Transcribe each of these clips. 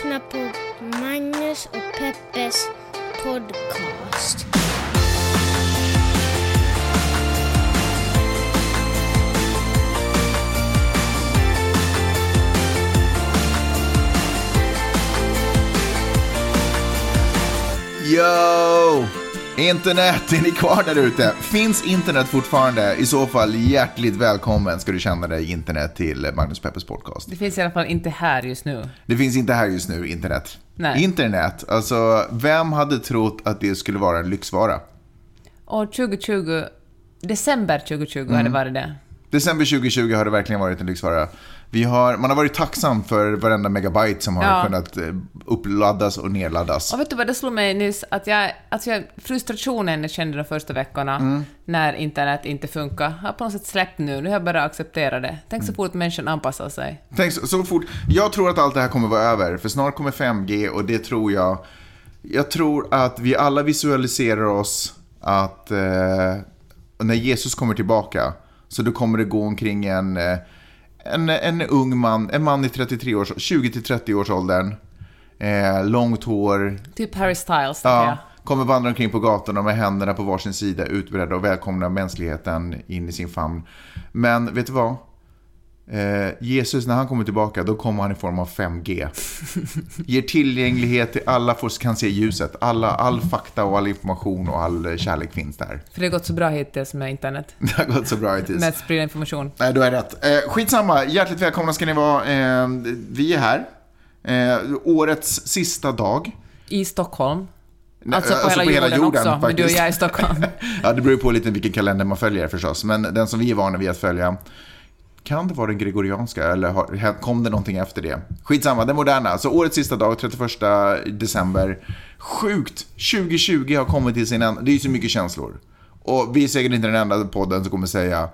lyssnar på Magnus och Peppes podcast. Yo! Internet, är ni kvar där ute? Finns internet fortfarande? I så fall hjärtligt välkommen ska du känna dig internet till Magnus Peppers podcast. Det finns i alla fall inte här just nu. Det finns inte här just nu, internet. Nej. Internet, alltså vem hade trott att det skulle vara en lyxvara? Och 2020, december 2020 Mm. hade varit det. December 2020 har det verkligen varit en lyxvara. Vi har, man har varit tacksam för varenda megabyte som har Ja. kunnat eh, uppladdas och nedladdas. Och vet du vad, det slog mig nyss att jag, alltså jag, frustrationen jag kände de första veckorna Mm. när internet inte funkar har på något sätt släppt nu. Nu har jag bara accepterat det. Tänk Mm. så fort människan anpassar sig. Tänk så, så fort. Jag tror att allt det här kommer vara över, för snart kommer 5G och det tror jag. Jag tror att vi alla visualiserar oss att eh, när Jesus kommer tillbaka så då kommer det gå omkring en, eh, en, en ung man, en man i 33 års, 20-30 års åldern. Eh, långt hår, Typ Harry Styles, jag. Ja, kommer vandra omkring på gatorna med händerna på varsin sida utbredda och välkomna mänskligheten in i sin famn. Men vet du vad? Eh, Jesus, när han kommer tillbaka, då kommer han i form av 5G. Ger tillgänglighet till alla, får, kan se ljuset. Alla, all fakta och all information och all eh, kärlek finns där. För det har gått så bra hittills med internet. Det har gått så bra hittills. Med att sprida information. Nej, du har rätt. Eh, skitsamma, hjärtligt välkomna ska ni vara. Eh, vi är här. Eh, årets sista dag. I Stockholm. Nej, Alltså på hela jorden också, men du och faktiskt. jag i Stockholm. ja, det beror ju på lite vilken kalender man följer förstås. Men den som vi är vana vid att följa. Kan det vara den gregorianska eller har, kom det någonting efter det? Skitsamma, den moderna. Så årets sista dag, 31 december. Sjukt! 2020 har kommit till sin ända. Det är ju så mycket känslor. Och vi är säkert inte den enda podden som kommer säga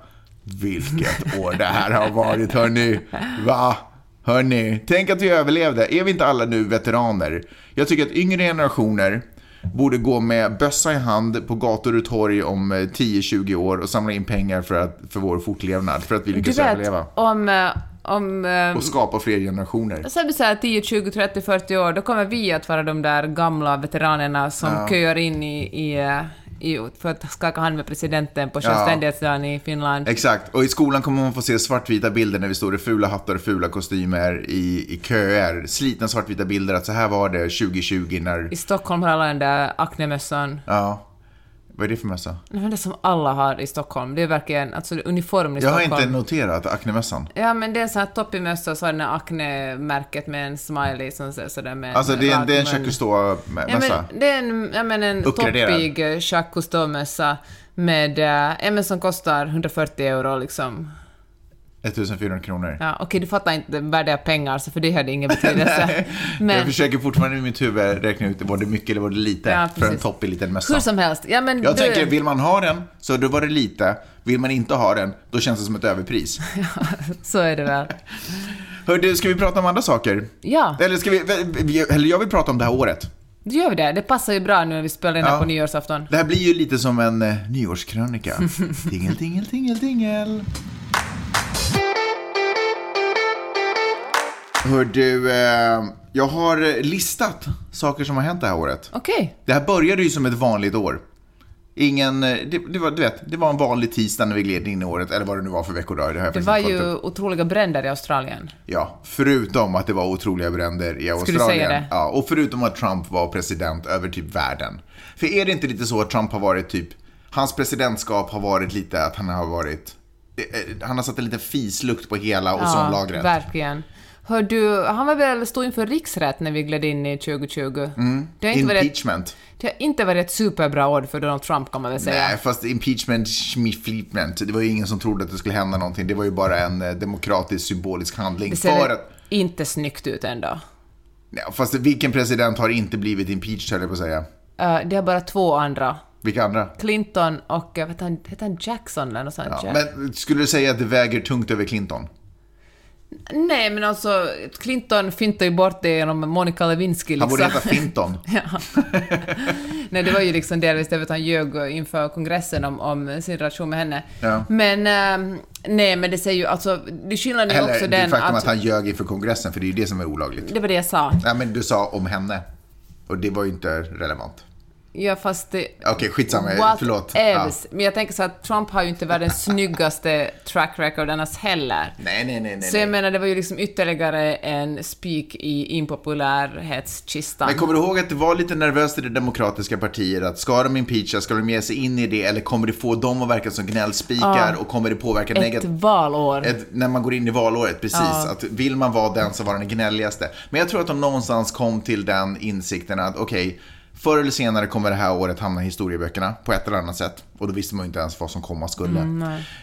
vilket år det här har varit, hörni. Va? Hörni, tänk att vi överlevde. Är vi inte alla nu veteraner? Jag tycker att yngre generationer borde gå med bössa i hand på gator och torg om eh, 10-20 år och samla in pengar för, att, för vår fortlevnad, för att vi Du lyckas vet, överleva. om... eh, om eh, Och skapa fler generationer. Så vi säger 10, 20, 30, 40 år, då kommer vi att vara de där gamla veteranerna som köar in i, i, eh, i, för att skaka hand med presidenten på självständighetsdagen i Finland. Exakt, och i skolan kommer man få se svartvita bilder när vi står i fula hattar och fula kostymer i, i köer. Slitna svartvita bilder att så här var det 2020 när... I Stockholm har alla den där Acne-mössan. Ja. Vad är det för mössa? Nej, Det som alla har i Stockholm. Det är verkligen alltså, uniform i Jag har Stockholm. inte noterat Acne-mössan. Ja, men det är en sån här toppig mössa och så har den här Acne-märket med en smiley som ser sådär med Alltså det är, rak det är en. Jacques Ja, Cousteau-mössa. men det är en, ja, men en toppig Jacques Cousteau-mössa med, eh, ja, men som kostar 140 euro liksom. 1400 kronor. Ja, okej, du fattar inte värde av pengar, så för det hade ingen betydelse. Jag Men försöker fortfarande i mitt huvud räkna ut, var det mycket eller var det lite? Ja, för en toppig liten mössa. hur som helst, ja men Jag du... tänker, vill man ha den, så då var det lite. Vill man inte ha den, då känns det som ett överpris. Så är det väl. Hör du, ska vi prata om andra saker? Ja, Eller, ska vi, eller jag vill prata om det här året. då gör vi det. Det passar ju bra nu när vi spelar in här Ja. på nyårsafton. Det här blir ju lite som en eh, nyårskrönika. Tingel, tingel, tingel, tingel. Hör du, eh, jag har listat saker som har hänt det här året. Okej. Det här började ju som ett vanligt år. Ingen, eh, det, det, var, du vet, det var en vanlig tisdag när vi gled in i året, eller vad det nu var för veckodag. Det, Det var ju upp. otroliga bränder i Australien. Ja, förutom att det var otroliga bränder i du Australien. säga det? Ja, och förutom att Trump var president över typ världen. För är det inte lite så att Trump har varit typ, hans presidentskap har varit lite att han har varit, eh, eh, han har satt en liten fislukt på hela ozonlagret. verkligen. Hör du, han var väl stod inför riksrätt när vi gled in i 2020? Det, har inte varit, Impeachment. det har inte varit ett superbra år för Donald Trump kan man väl säga. Nej, fast impeachment, schmifleepment, det var ju ingen som trodde att det skulle hända någonting. Det var ju bara en eh, demokratisk symbolisk handling. det ser för att, inte snyggt ut ändå. nej, fast vilken president har inte blivit impeached, höll jag på att säga. Uh, det är bara två andra. Vilka andra? Clinton och, vet han, heter han Jackson eller något sånt? Ja, men skulle du säga att det väger tungt över Clinton? Nej, men alltså Clinton fintade ju bort det genom Monica Lewinsky. Liksom. Han borde heta Finton. ja. Nej, det var ju liksom delvis det att han ljög inför kongressen om, om sin relation med henne. Ja. Men, ähm, nej, men det säger ju alltså, det skillnaden är Eller också den faktum att, att... han ljög inför kongressen, för det är ju det som är olagligt. Det var det jag sa. Ja, men du sa om henne. Och det var ju inte relevant. Ja, fast det... Okej, skitsamma. What Förlåt. Else. Men jag tänker så att Trump har ju inte världens snyggaste track record annars heller. Nej, nej, nej. nej, Så jag menar, det var ju liksom ytterligare en spik i impopulärhetskistan. Men kommer du ihåg att det var lite nervöst i det demokratiska partiet att ska de impeacha, ska de ge sig in i det eller kommer det få dem att verka som gnällspikar och kommer det påverka Ett negativt? valår. Ett, när man går in i valåret, precis. Att vill man vara den som var den gnälligaste. Men jag tror att de någonstans kom till den insikten att okej, förr eller senare kommer det här året hamna i historieböckerna på ett eller annat sätt. Och då visste man ju inte ens vad som komma skulle.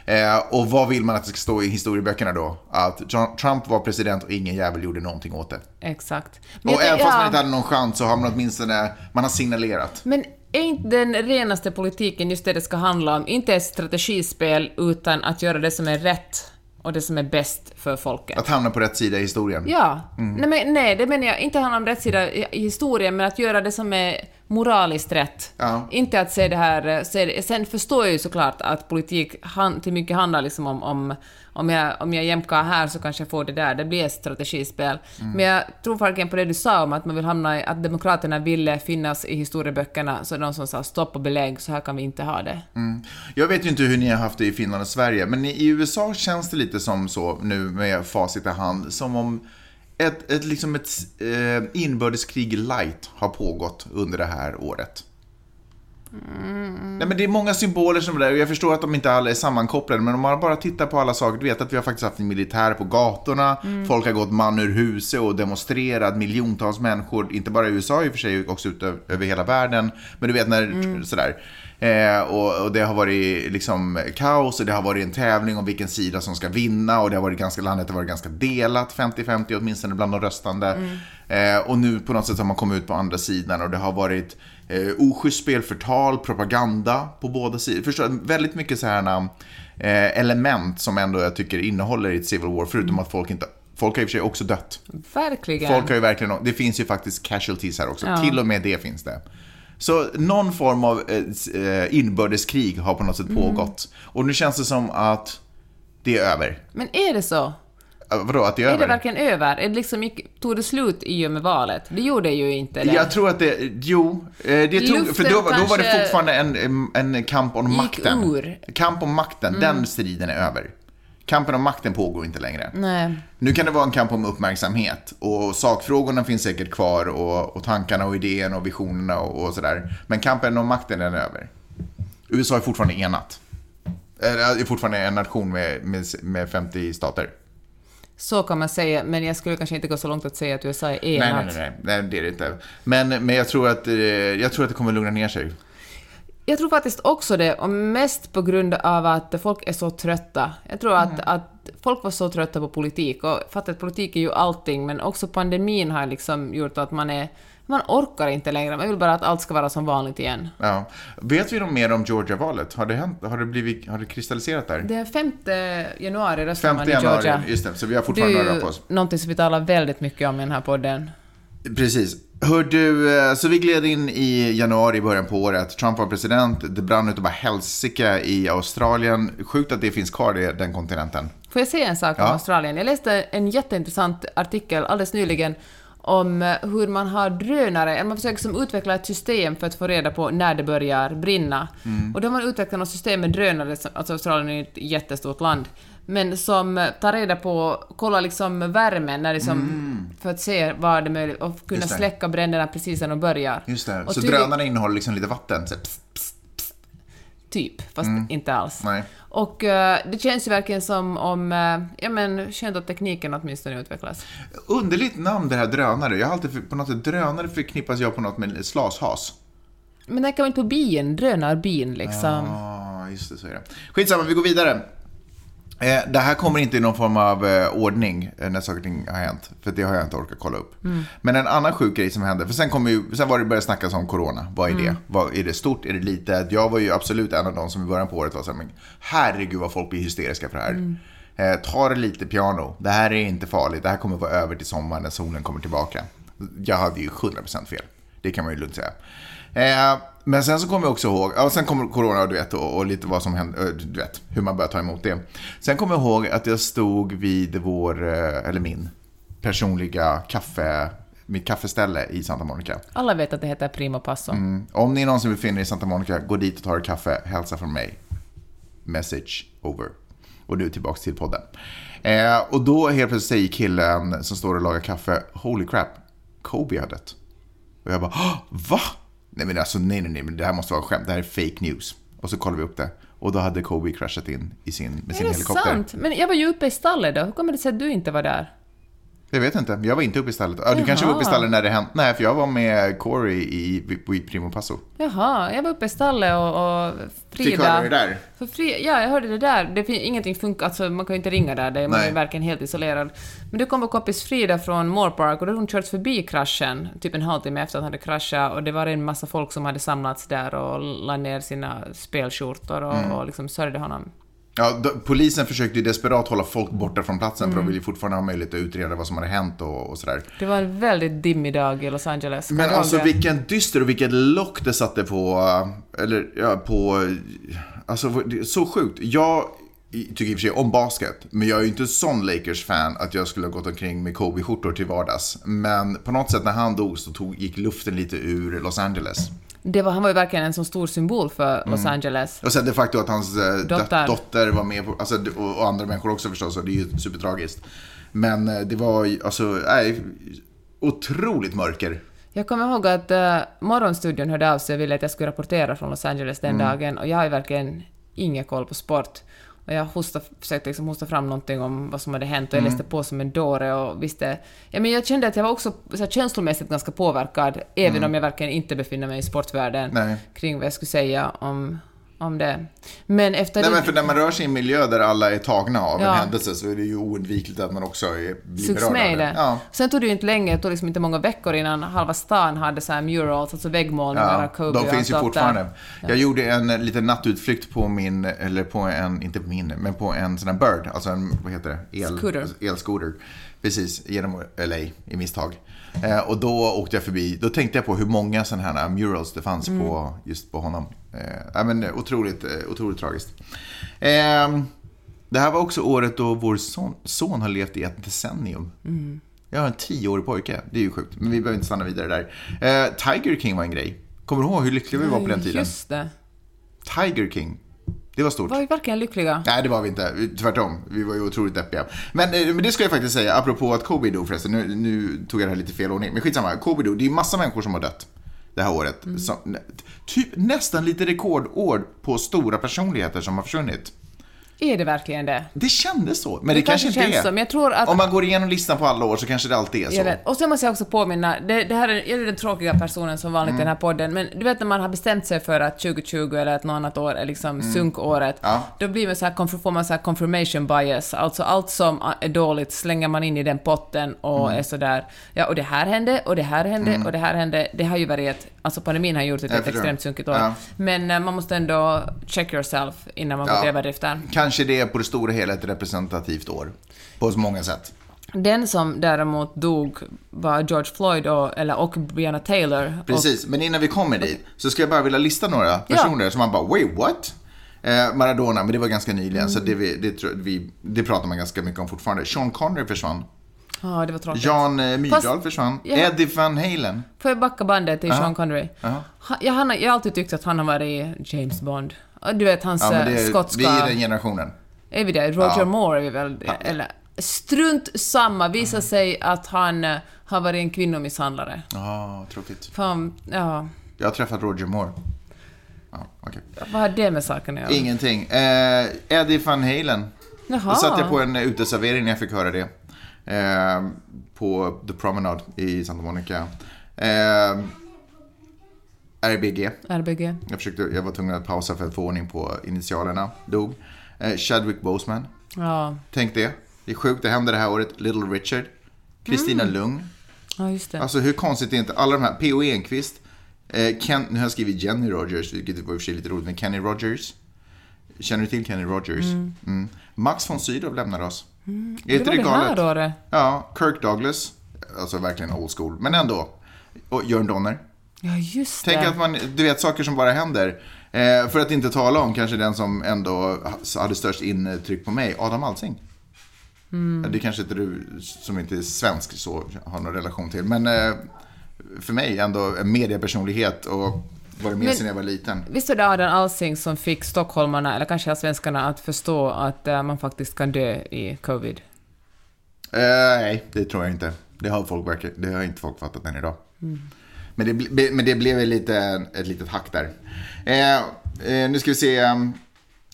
eh, och vad vill man att det ska stå i historieböckerna då? Att Trump var president och ingen jävel gjorde någonting åt det. Exakt. och jag även fast man inte hade någon chans så har man åtminstone, man har signalerat. Men är inte den renaste politiken just det det ska handla om? Inte ett strategispel, utan att göra det som är rätt och det som är bäst för folket. Att hamna på rätt sida i historien. Ja. Mm. Nej, men, nej, det menar jag. Inte handla om rätt sida i historien, men att göra det som är moraliskt rätt. Ja. Inte att se det här... eh, Se det. Sen förstår jag ju såklart att politik han, till mycket handlar liksom om, om om jag, om jag jämkar här så kanske jag får det där. Det blir ett strategispel. Mm. Men jag tror verkligen på det du sa om att man vill hamna i, att demokraterna ville finnas i historieböckerna, så de som sa stopp och belägg, så här kan vi inte ha det. Jag vet ju inte hur ni har haft det i Finland och Sverige, men i USA känns det lite som så nu med facit i hand, som om ett, ett, liksom ett eh, inbördeskrig light har pågått under det här året. Nej, men det är många symboler som är där. Och jag förstår att de inte alla är sammankopplade men om man bara tittar på alla saker, du vet att vi har faktiskt haft en militär på gatorna, folk har gått man ur huset och demonstrerat, miljontals människor, inte bara i USA i och för sig, också ut över hela världen, men du vet när, sådär. Eh, och, och det har varit liksom kaos och det har varit en tävling om vilken sida som ska vinna och det har varit ganska, landet har varit ganska delat, 50-50 åtminstone bland de röstande. Eh, och nu på något sätt har man kommit ut på andra sidan och det har varit eh, oschysst spelförtal, propaganda på båda sidor. Förstår, väldigt mycket så här eh, element som ändå jag tycker innehåller i ett civil war, förutom att folk inte Folk har i och för sig också dött. Verkligen. Folk har ju verkligen, det finns ju faktiskt casualties här också. Ja. Till och med det finns det. Så någon form av eh, eh, inbördeskrig har på något sätt pågått. Och nu känns det som att det är över. Men är det så? Eh, Vadå, att det är, Är över? det verkligen över? Är det liksom, tog det slut i och med valet? Det gjorde det ju inte. Det. Jag tror att det, jo, det tog, Luften för då, var- då var det fortfarande en, en kamp om makten. ur. Mm. Kamp om makten, den striden är över. Kampen om makten pågår inte längre. Nej. Nu kan det vara en kamp om uppmärksamhet och sakfrågorna finns säkert kvar och, och tankarna och idéerna och visionerna och, och sådär. Men kampen om makten är över. USA är fortfarande enat. Eller, är fortfarande en nation med, med, med 50 stater. Så kan man säga, men jag skulle kanske inte gå så långt att säga att USA är enat. nej, nej, nej, nej, det är det inte. Men, men jag, tror att, eh, jag tror att det kommer lugna ner sig. Jag tror faktiskt också det, och mest på grund av att folk är så trötta. Jag tror att, att folk var så trötta på politik, och fattar att politik är ju allting, men också pandemin har liksom gjort att man är... Man orkar inte längre, man vill bara att allt ska vara som vanligt igen. Ja. Vet vi något mer om Georgia-valet? Har det, hänt, har, det blivit, har det kristalliserat där? Det är 5 januari röstar 5 man i januari, Georgia. just det. Så vi har Det fortfarande är några ju på oss. någonting som vi talar väldigt mycket om i den här podden. Precis. Hör du, eh, så vi gled in i januari, början på året. Trump var president, det brann utav bara helsike i Australien. Sjukt att det finns kvar, det, den kontinenten. Får jag säga en sak om Ja. Australien? Jag läste en jätteintressant artikel alldeles nyligen om eh, hur man har drönare, eller man försöker som utveckla ett system för att få reda på när det börjar brinna. Mm. Och då har man utvecklat något system med drönare, alltså Australien är ett jättestort land, men som tar reda på, kollar liksom värmen när liksom, för att se var det är möjligt, och kunna Mm. Släcka bränderna precis när de börjar. Just det. Och så drönarna innehåller liksom lite vatten. Så, pss, pss. Typ, fast inte alls. Mm. Nej. Och eh, det känns ju verkligen som om, eh, ja men skönt att tekniken åtminstone utvecklas. Underligt namn det här drönare. Jag har alltid, på något sätt, drönare förknippas jag på något med slashas. Men tänker man inte på bin, drönarbin liksom. Ja, just det, så är det. Skitsamma, vi går vidare. Eh, det här kommer inte i någon form av eh, ordning eh, när saker och ting har hänt. För det har jag inte orkat kolla upp. Men en annan sjuk grej som hände, för sen, kom ju, sen var det börjat snackas om corona. Vad är det? Vad, är det stort? Är det litet? Jag var ju absolut en av de som i början på året var såhär, men herregud vad folk blir hysteriska för det här. Eh, ta det lite piano. Det här är inte farligt. Det här kommer vara över till sommaren när solen kommer tillbaka. Jag hade ju 100% fel. Det kan man ju lugnt säga. Eh, men sen så kommer jag också ihåg, ja, sen kommer corona du vet, och, och lite vad som hände, eh, du vet, hur man börjar ta emot det. Sen kommer jag ihåg att jag stod vid vår, eh, eller min, personliga kaffe, mitt kaffeställe i Santa Monica. Alla vet att det heter Primo Passo. Mm. Om ni någonsin befinner er i Santa Monica, gå dit och ta ett kaffe, hälsa från mig. Message over. Och nu tillbaks till podden. Eh, och då helt plötsligt säger killen som står och lagar kaffe, holy crap, Kobe har dött. Och jag bara, "Åh, va? Nej men alltså nej, nej, nej, men det här måste vara skämt, det här är fake news. Och så kollar vi upp det. Och då hade Kobe kraschat in i sin, med sin Är det helikopter. sant? Men jag var ju uppe i stallet då. Hur kommer det sig att du inte var där? Jag vet inte, jag var inte uppe i stallet. Ja, du kanske var uppe i Jaha. stallet när det hände. Nej, för jag var med Corey i, i Primo Passo. Jaha, jag var uppe i stallet och, och Frida... Fick höra det där. För Fri, ja, jag hörde det där. Det ingenting funkar, alltså man kan ju inte ringa där, det är man är Nej. ju verkligen helt isolerad. Men då kom vår kompis Frida från Moore Park och då hade hon kört förbi kraschen, typ en halvtimme efter att han hade kraschat och det var en massa folk som hade samlats där och la ner sina spelskjortor och, Mm. och liksom sörjde honom. Ja, då, polisen försökte ju desperat hålla folk borta från platsen Mm. för de ville ju fortfarande ha möjlighet att utreda vad som hade hänt och, och sådär. Det var en väldigt dimmig dag i Los Angeles. Men ihåg alltså vilken dyster och vilket lock det satte på, eh, eller ja, på, alltså så sjukt. Jag tycker i och för sig om basket, men jag är ju inte en sån Lakers-fan att jag skulle ha gått omkring med Kobe-skjortor till vardags. Men på något sätt när han dog så tog, gick luften lite ur Los Angeles. Det var, han var ju verkligen en så stor symbol för Mm. Los Angeles. Och sen det faktum att hans eh, dotter. Dotter. var med, på, alltså, och, och andra människor också förstås, och det är ju supertragiskt. Men eh, det var ju, alltså, nej, otroligt mörker. Jag kommer ihåg att uh, Morgonstudion hörde av sig och ville att jag skulle rapportera från Los Angeles den Mm. dagen och jag har ju verkligen ingen koll på sport. Och jag hostade, försökte liksom hosta fram någonting om vad som hade hänt och jag Mm. läste på som en dåre och visste... Ja, men jag kände att jag var också så här, känslomässigt ganska påverkad, även om jag verkligen inte befinner mig i sportvärlden, Mm. Nej. kring vad jag skulle säga om, om det. Men efter Nej, det... men för när man rör sig i en miljö där alla är tagna av Ja. en händelse så är det ju oundvikligt att man också är, blir sugs berörd med av det. Ja. Sen tog det ju inte länge, det tog liksom inte många veckor innan halva stan hade så här murals, alltså väggmålningar av Ja, och de finns ju fortfarande. Jag gjorde en liten nattutflykt på min, eller på en, inte på min, men på en sån här Bird, alltså en, vad heter det? El, Scooter. Elscooter. Precis, genom LA i misstag. Eh, och då åkte jag förbi, då tänkte jag på hur många sådana här murals det fanns Mm. på, just på honom. Eh, men, eh, otroligt, eh, otroligt tragiskt. Eh, det här var också året då vår son, son har levt i ett decennium. Mm. Jag har en tioårig pojke, det är ju sjukt. Men vi behöver inte stanna vidare där. Eh, Tiger King var en grej. Kommer du ihåg hur lyckliga vi var på den tiden? Just det. Tiger King. Det var stort. Var vi verkligen lyckliga? Nej, det var vi inte. Tvärtom. Vi var ju otroligt deppiga. Men, eh, men det ska jag faktiskt säga, apropå att Kobe dog förresten. Nu, nu tog jag det här lite fel ordning. Men skitsamma. Kobe dog. Det är massa människor som har dött det här året. Mm. Som, typ nästan lite rekordår på stora personligheter som har försvunnit. Är det verkligen det? Det kändes så. Men det, kanske inte känns är. så, jag tror att... Om man går igenom listan på alla år så kanske det alltid är så. Jag vet. Och sen måste jag också påminna, det, det här är, jag är den tråkiga personen som vanligt i den här podden, men du vet när man har bestämt sig för att 2020 eller ett något annat år är liksom sunkåret, Ja. då blir man så här, får man så här confirmation bias, alltså allt som är dåligt slänger man in i den potten och är sådär, ja och det här hände, och det här hände, och det här hände, det har ju varit alltså pandemin har gjort det till ett extremt sunkigt år. Ja. Men eh, man måste ändå check yourself innan man går Ja. till överdrifter. Kanske det är på det stora hela ett representativt år. På så många sätt. Den som däremot dog var George Floyd och, eller, och Breonna Taylor. Och, Precis, men innan vi kommer dit så ska jag bara vilja lista några personer som man bara wait what? Eh, Maradona, men det var ganska nyligen så det, vi, det, vi, det pratar man ganska mycket om fortfarande. Sean Connery försvann. Ja, det var tråkigt. Jan eh, Myrdal Fast- försvann. Ja. Eddie Van Halen. Får jag backa bandet till Sean Connery? Ja. Ja, han, jag har alltid tyckt att han har varit James Bond. Du vet, hans Ja, eh, det skotska... vi är den generationen. Är vi det? Roger Ja. Moore är vi väl? Eller... Strunt samma, visar sig att han eh, har varit en kvinnomisshandlare. Ja, tråkigt. Fan, ja. Jag har träffat Roger Moore. Ja, okej. Vad har det med saken att göra? Ingenting. Eh, Eddie Van Halen. Jaha. Då satt jag på en uteservering när jag fick höra det. Eh, på The Promenade i Santa Monica. Eh, RBG. RBG. Jag, försökte, jag var tvungen att pausa för att få ordning på initialerna. Dog. Eh, Chadwick Boseman. Ja. Tänk det. Det är sjukt, det hände det här året. Little Richard. Kristina Lugn. ja, just det. Alltså hur konstigt är inte alla de här, P.O. Enquist, eh, Ken, nu har jag skrivit Jenny Rogers, vilket var i och för sig lite roligt, men Kenny Rogers. Känner du till Kenny Rogers? Mm. Max von Sydow lämnar oss. Är Det inte var det det här galet? året. Ja, Kirk Douglas. Alltså verkligen old school. Men ändå. Och Jörn Donner. Ja, just Tänk det. att man, du vet, saker som bara händer. Eh, för att inte tala om kanske den som ändå hade störst intryck på mig, Adam Alsing. Mm. Det kanske inte du som inte är svensk så har någon relation till. Men eh, för mig ändå en mediepersonlighet och varit med sedan jag var liten. Visst var det Adam Alsing som fick stockholmarna, eller kanske svenskarna, att förstå att eh, man faktiskt kan dö i covid? Eh, nej, det tror jag inte. Det har, folk det har inte folk fattat än idag. Men, det, men det blev lite, ett litet hack där. Eh, nu ska vi se. ehm,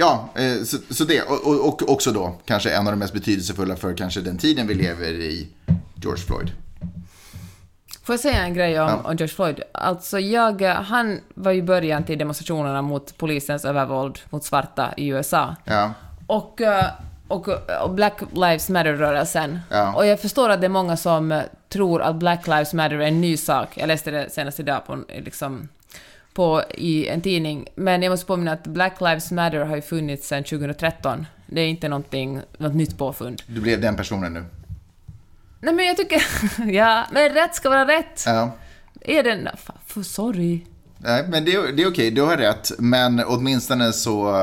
Ja, så, så det. Och, och, och också då kanske en av de mest betydelsefulla för kanske den tiden vi lever i, George Floyd. Får jag säga en grej om, Ja. om George Floyd? Alltså jag, han var ju början till demonstrationerna mot polisens övervåld mot svarta i USA. Ja, Och, eh, och, och Black Lives Matter-rörelsen. Ja. Och jag förstår att det är många som tror att Black Lives Matter är en ny sak. Jag läste det senast idag på, liksom, på, i en tidning. Men jag måste påminna att Black Lives Matter har ju funnits sedan 2013. Det är inte någonting, något nytt påfund. du blev den personen nu. Nej men jag tycker... ja, men rätt ska vara rätt. Ja. Är den... Fan, för sorry. Nej, men det, är- det är okej, du har rätt. Men åtminstone så,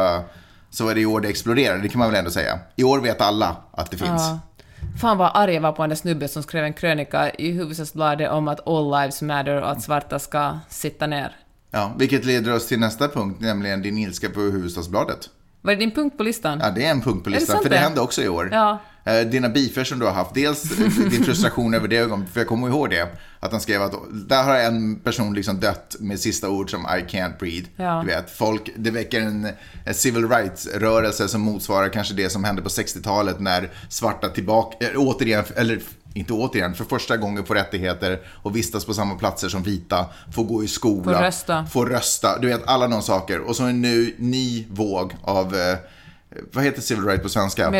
så är det i år det exploderar, det kan man väl ändå säga. I år vet alla att det finns. Ja. Fan vad arg jag var på den där snubben som skrev en krönika i Hufvudstadsbladet om att all lives matter och att svarta ska sitta ner. Ja, vilket leder oss till nästa punkt, nämligen din ilska på Hufvudstadsbladet. Var det din punkt på listan? Ja, det är en punkt på det listan, sant för det det? hände också i år. Ja. Eh, Dina beefer som du har haft, dels din frustration över det ögonblicket, för jag kommer ihåg det, att han skrev att där har en person liksom dött med sista ord som I can't breathe. Ja. Du vet, folk, det väcker en, en civil rights-rörelse som motsvarar kanske det som hände på 60-talet när svarta tillbaka, äh, återigen, eller inte återigen, för första gången får rättigheter och vistas på samma platser som vita, får gå i skola, Får rösta. får rösta, du vet alla de saker. Och så en ny, ny våg av, eh, vad heter civil right på svenska?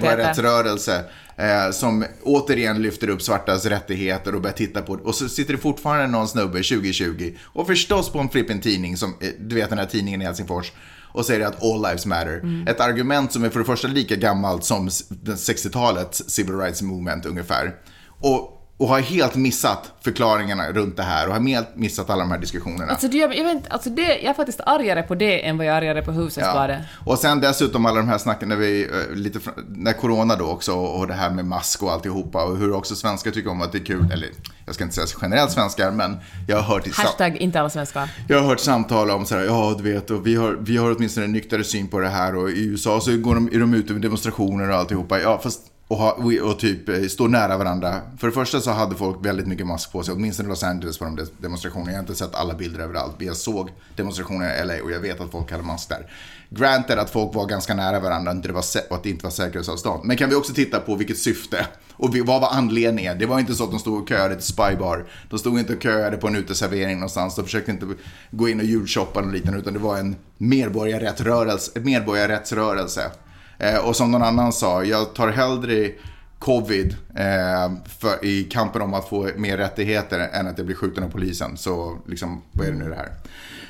Medborgarrättsrörelse. Eh, som återigen lyfter upp svartas rättigheter och börjar titta på Och så sitter det fortfarande någon snubbe 2020 och förstås på en flippen tidning, som, eh, du vet den här tidningen i Helsingfors, och säger att all lives matter. Ett argument som är för det första lika gammalt som s- den 60-talets civil rights movement ungefär. Och, och har helt missat förklaringarna runt det här och har helt missat alla de här diskussionerna. Alltså, det, jag, jag, vet, alltså det, jag är faktiskt argare på det än vad jag är argare på Hufvudstadsbladet. Och sen dessutom alla de här snacken när vi, eh, lite, när corona då också och det här med mask och alltihopa och hur också svenskar tycker om att det är kul, eller jag ska inte säga generellt svenskar, men jag har hört i Hashtag inte alla svenskar. jag har hört samtal om så här, ja du vet, och vi har, vi har åtminstone en nyktrare syn på det här och i USA så går de, är de ute med demonstrationer och alltihopa. Ja, fast och, ha, och, typ eh, stå står nära varandra. För det första så hade folk väldigt mycket mask på sig, åtminstone i Los Angeles på de demonstrationerna. Jag har inte sett alla bilder överallt, men jag såg demonstrationer i LA och jag vet att folk hade mask där. Granted att folk var ganska nära varandra inte det var och att det inte var säkerhetsavstånd. Men kan vi också titta på vilket syfte och vad var anledningen? Det var inte så att de stod och köade till Spybar. De stod inte och köade på en uteservering någonstans. De försökte inte gå in och julshoppa och liten. utan det var en medborgarrättsrörelse. medborgarrättsrörelse. Eh, och som någon annan sa, jag tar hellre covid eh, för, i kampen om att få mer rättigheter än att jag blir skjuten av polisen. Så liksom, vad är det nu det här?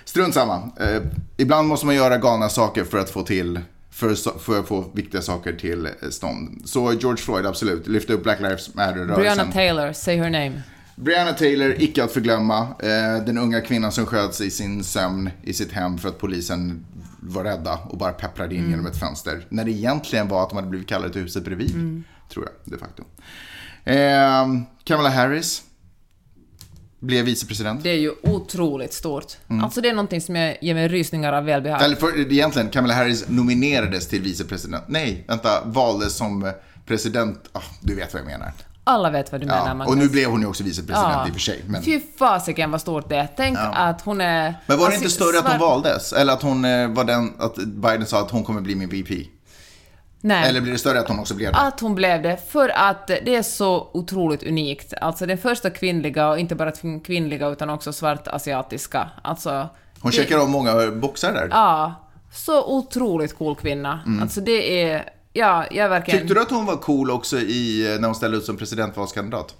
Strunt samma. Eh, ibland måste man göra galna saker för att få till för, för att få viktiga saker till eh, stånd. Så George Floyd, absolut. Lyfte upp Black Lives Matter-rörelsen. Brianna Taylor, say her name. Brianna Taylor, icke att förglömma. Eh, den unga kvinnan som sköts i sin sömn i sitt hem för att polisen var rädda och bara pepprade in genom ett fönster. När det egentligen var att de hade blivit kallade till huset bredvid. Tror jag, de facto. Eh, Kamala Harris blev vicepresident. Det är ju otroligt stort. Alltså det är någonting som jag ger mig rysningar av välbehag. Eller för, egentligen, Kamala Harris nominerades till vicepresident. Nej, vänta, valdes som president. Ah, du vet vad jag menar. Alla vet vad du menar, Magnus. och nu blev hon ju också vicepresident i och för sig. Men, Fy fasiken vad stort det är. Tänk att hon är... men var det alltså, inte större att hon valdes? Eller att hon eh, var den, att Biden sa att hon kommer bli min VP? Nej. Eller blir det större att hon också blev det? Att hon blev det, för att det är så otroligt unikt. Alltså den första kvinnliga, och inte bara kvin- kvinnliga utan också svart-asiatiska. Alltså... Hon det- checkar av många boxar där. Ja. Så otroligt cool kvinna. Alltså det är... Ja, jag verkligen... Tyckte du att hon var cool också i, när hon ställde ut som presidentvalskandidat?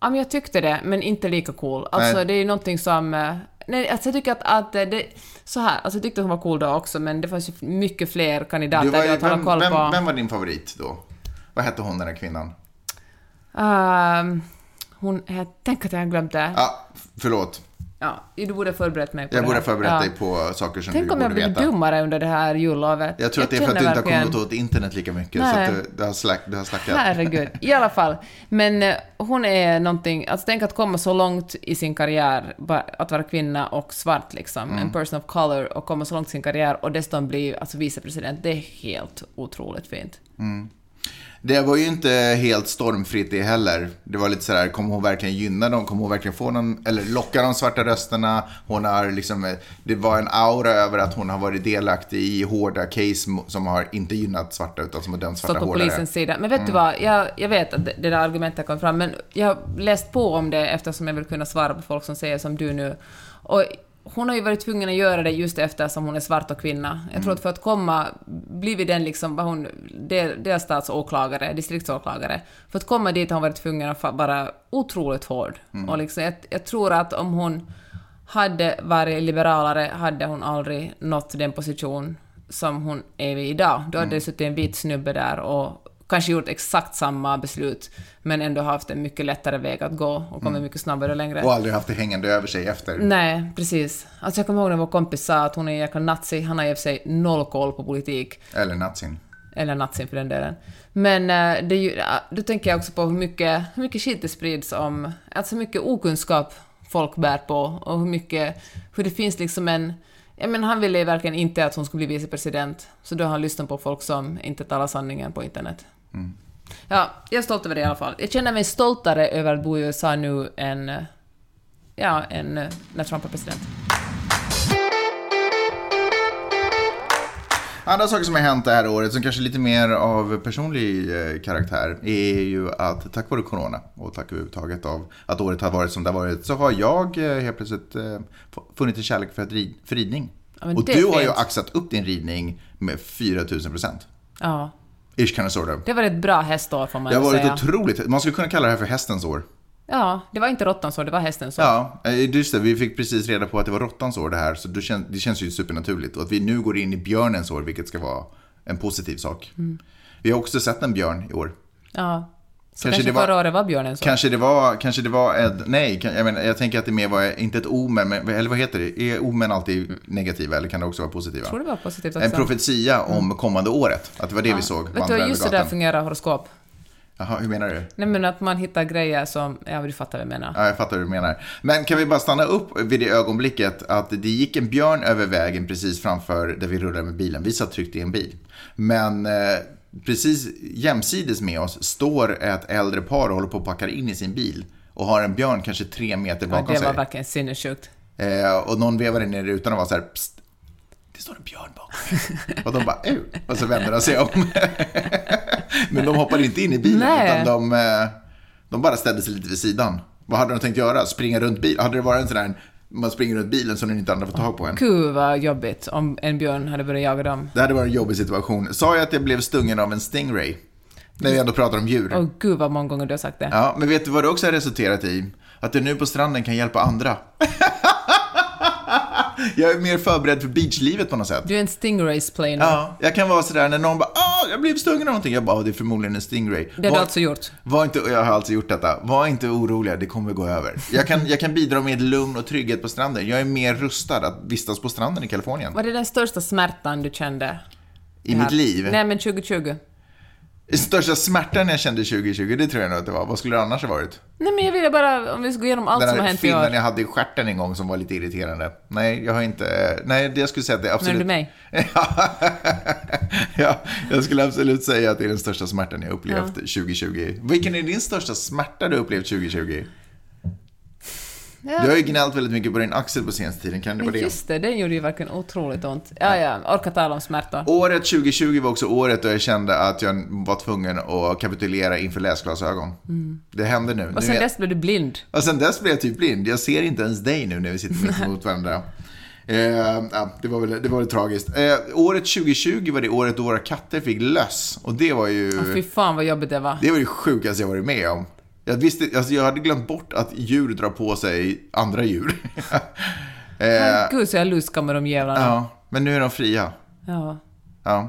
Ja, men jag tyckte det, men inte lika cool. Alltså Nej. det är ju någonting som... eh, Nej, alltså jag tycker att, att det... Så här, alltså jag tyckte hon var cool då också, men det fanns ju mycket fler kandidater var, att hålla koll vem, på. vem var din favorit då? Vad hette hon den där kvinnan? Ehm, hon... Tänker att jag det. Ja, förlåt. Ja, du borde ha förberett mig på Jag det borde ha förberett Ja. dig på saker som Tänk du om jag borde blev veta. dummare under det här jullovet. Jag tror att det är för att du inte har verkligen- kommit åt internet lika mycket. Nej. Så att du, du, har slack, du har slackat. Herregud. I alla fall. Men eh, hon är någonting, alltså tänk att komma så långt i sin karriär, att vara kvinna och svart liksom, Mm. en person of color, och komma så långt i sin karriär och dessutom bli alltså, vicepresident, det är helt otroligt fint. Det var ju inte helt stormfritt det heller. Det var lite sådär, kommer hon verkligen gynna dem? Kommer hon verkligen få någon, eller locka de svarta rösterna? Hon har liksom, eh, det var en aura över att hon har varit delaktig i hårda case som har inte gynnat svarta utan som har dömt svarta stått på hårdare. polisens sida. Men vet Mm. du vad, jag, jag vet att det där argumentet kom fram, men jag har läst på om det eftersom jag vill kunna svara på folk som säger som du nu. Och hon har ju varit tvungen att göra det just eftersom hon är svart och kvinna. Jag Mm. tror att för att komma, blivit den liksom, vad hon, del- delstatsåklagare, distriktsåklagare, för att komma dit har hon varit tvungen att vara otroligt hård. Mm. Och liksom, jag, jag tror att om hon hade varit liberalare hade hon aldrig nått den position som hon är vid idag. Då hade det suttit en vit snubbe där och kanske gjort exakt samma beslut, men ändå haft en mycket lättare väg att gå och kommit mycket snabbare och längre. Och aldrig haft det hängande över sig efter. Nej, precis. Alltså jag kommer ihåg när vår kompis sa att hon är en jäkla nazi, han har i sig noll koll på politik. Eller nazin. Eller nazin för den delen. Men eh, det ju, ja, då tänker jag också på hur mycket, hur mycket skit det sprids om, alltså hur mycket okunskap folk bär på och hur mycket, hur det finns liksom en, jag menar han ville verkligen inte att hon skulle bli vicepresident, så då har han lyssnat på folk som inte talar sanningen på internet. Ja, jag är stolt över det i alla fall. Jag känner mig stoltare över att bo i USA nu än, ja, än när Trump var president. Andra saker som har hänt det här året som kanske är lite mer av personlig eh, karaktär är ju att tack vare corona och tack överhuvudtaget av att året har varit som det har varit så har jag eh, helt plötsligt eh, funnit en kärlek för, rid, för ridning. men och du har ju axat upp din ridning med 4000 procent. Ja, Ish kind of sort of. det var ett bra hästår får man Det har varit säga. otroligt. Man skulle kunna kalla det här för hästens år. Ja, det var inte råttans år, det var hästens år. Ja, eh, just det. Vi fick precis reda på att det var råttans år det här. Så det känns, det känns ju supernaturligt. Och att vi nu går in i björnens år, vilket ska vara en positiv sak. Mm. Vi har också sett en björn i år. Ja. Så Kanske kanske, det var- förra året var björnen så. Kanske det var, kanske det var ett, nej, jag, menar, jag tänker att det mer var, inte ett omen, men, eller vad heter det? Är omen alltid negativa eller kan det också vara positiva? Jag tror det var positivt också. En profetia om kommande året, att det var det vi såg Vet du, just över där fungerar horoskop. Jaha, hur menar du? Nej men att man hittar grejer som, ja du fattar vad jag menar. Ja, jag fattar hur du menar. Men kan vi bara stanna upp vid det ögonblicket att det gick en björn över vägen precis framför där vi rullade med bilen. Vi satt tryggt i en bil. Men eh, precis jämsides med oss står ett äldre par och håller på att packa in i sin bil. Och har en björn kanske tre meter Ja, bakom det sig. var verkligen sinnessjukt. Eh, och någon vevade ner i rutan och var så här, Psst, det står en björn bakom. och de bara, Ew. Och så vänder de sig om. Men de hoppade inte in i bilen, Nej. utan de, eh, de bara ställde sig lite vid sidan. Vad hade de tänkt göra? Springa runt bilen? Hade det varit en sån där, man springer runt bilen så den inte andra får tag på en? Gud vad jobbigt om en björn hade börjat jaga dem. Det hade varit en jobbig situation. Sa jag att jag blev stungen av en stingray? När vi ändå pratar om djur. Och gud vad många gånger du har sagt det. Ja, men vet du vad det också har resulterat i? Att du nu på stranden kan hjälpa andra. jag är mer förberedd för beachlivet på något sätt. Du är en stingrays player nu. Ja, jag kan vara sådär när någon bara ah, jag blev stungen av någonting. Jag bara, ah, det är förmodligen en stingray. Det har du alltså gjort. Var inte, jag har alltså gjort detta. Var inte oroliga, det kommer gå över. Jag kan, jag kan bidra med lugn och trygghet på stranden. Jag är mer rustad att vistas på stranden i Kalifornien. Var det den största smärtan du kände? I mitt liv. Nej men 2020. Största smärtan jag kände 2020, det tror jag nog att det var. Vad skulle det annars ha varit? Nej men jag ville bara, om vi ska gå igenom allt Den som har hänt i år. finnen jag hade i stjärten en gång som var lite irriterande. Nej, jag har inte... Nej, det jag skulle säga att det är absolut... Men du mig? ja, jag skulle absolut säga att det är den största smärtan jag upplevt 2020. Vilken är din största smärta du upplevt 2020? Du har ju gnällt väldigt mycket på din axel på senaste tiden, kan det vara det? just det, den gjorde ju verkligen otroligt ont. Ja, ja, orkar tala om smärta. Året 2020 var också året då jag kände att jag var tvungen att kapitulera inför läsglasögon. Det hände nu. Och Nu sen är- dess blev du blind. Och sen dess blev jag typ blind. Jag ser inte ens dig nu när vi sitter mitt emot varandra. Eh, ja, det var väl, det var väl tragiskt. Eh, året 2020 var det året då våra katter fick löss. Och det var ju... Fy fan vad jobbigt det var. Det var det sjukaste jag varit med om. Jag, visste, alltså jag hade glömt bort att djur drar på sig andra djur. Eh, Gud så jag luskar med de jävlarna. ja, men nu är de fria. Ja. Ja.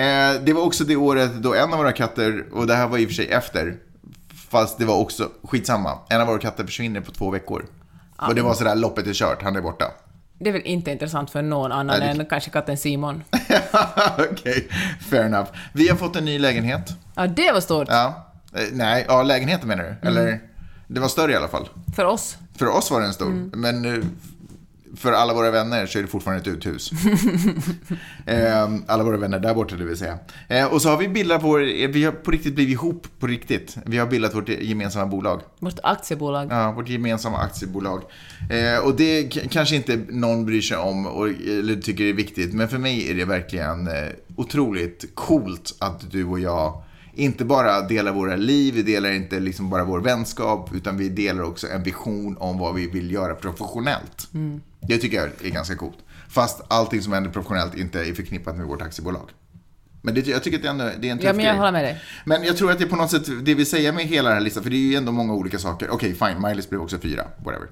Eh, det var också det året då en av våra katter, och det här var i och för sig efter, fast det var också skitsamma. En av våra katter försvinner på två veckor. Och det var sådär, loppet är kört, han är borta. Det är väl inte intressant för någon annan Nej, det- än kanske katten Simon. Okej, fair enough. Vi har fått en ny lägenhet. Ja, det var stort. Ja. Eh, nej, ja, lägenheten menar du? Eller? Det var större i alla fall. För oss. För oss var den stor, men eh, för alla våra vänner så är det fortfarande ett uthus. eh, alla våra vänner där borta, det vill säga. Eh, och så har vi bildat vår, vi har på riktigt blivit ihop på riktigt. Vi har bildat vårt gemensamma bolag. Vårt aktiebolag. Ja, vårt gemensamma aktiebolag. Eh, och det kanske inte någon bryr sig om och, eller tycker är viktigt, men för mig är det verkligen otroligt coolt att du och jag inte bara delar våra liv, vi delar inte liksom bara vår vänskap, utan vi delar också en vision om vad vi vill göra professionellt. Det tycker jag är ganska coolt. Fast allting som händer professionellt inte är förknippat med vårt aktiebolag. Men det, jag tycker att det, ändå, det är en tuff Ja, men jag håller med dig. Men jag tror att det är på något sätt det vi säger med hela den här listan, för det är ju ändå många olika saker. Okej, fine, Miley's blev också fyra, whatever.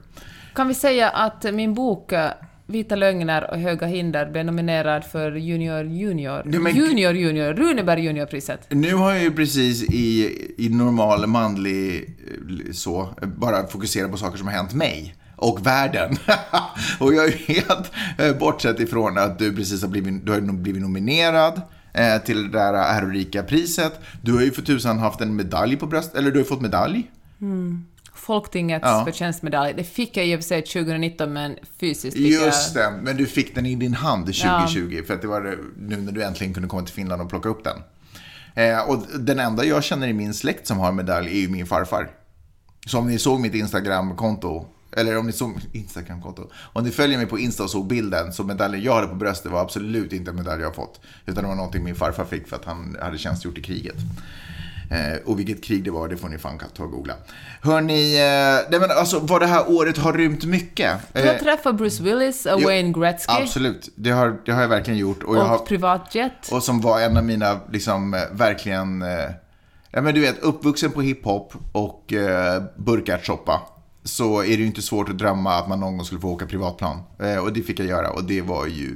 Kan vi säga att min bok eh, Vita lögner och höga hinder blev nominerad för Junior Junior. Men- Junior Junior, Runeberg Juniorpriset. Nu har jag ju precis i, i normal manlig eh, så, bara fokuserat på saker som har hänt mig och världen. och jag är ju helt eh, bortsett ifrån att du precis har blivit, du har blivit nominerad eh, till det där ärorika priset. Du har ju för tusan haft en medalj på bröst, eller du har ju fått medalj. Folktingets Ja. förtjänstmedalj. Det fick jag i och för sig 2019, men fysiskt fick Just jag... det, men du fick den i din hand 2020 för att det var nu när du äntligen kunde komma till Finland och plocka upp den. Eh, och den enda jag känner i min släkt som har medalj är ju min farfar. Så om ni såg mitt Instagramkonto, eller om ni såg Instagramkonto, om ni följer mig på Insta och såg bilden så medaljen jag hade på bröstet var absolut inte en medalj jag fått. Utan det var någonting min farfar fick för att han hade tjänstgjort i kriget. Eh, och vilket krig det var, det får ni fan ta och googla. Hörni, eh, nej men alltså vad det här året har rymt mycket. Du har Eh, träffat Bruce Willis och jo, Wayne Gretzky Absolut, det har, det har jag verkligen gjort. Och, och har, privatjet. och som var en av mina, liksom, eh, verkligen... Eh, ja, men du vet, uppvuxen på hiphop och eh, burkärtssoppa så är det ju inte svårt att drömma att man någon gång skulle få åka privatplan. Eh, och det fick jag göra och det var ju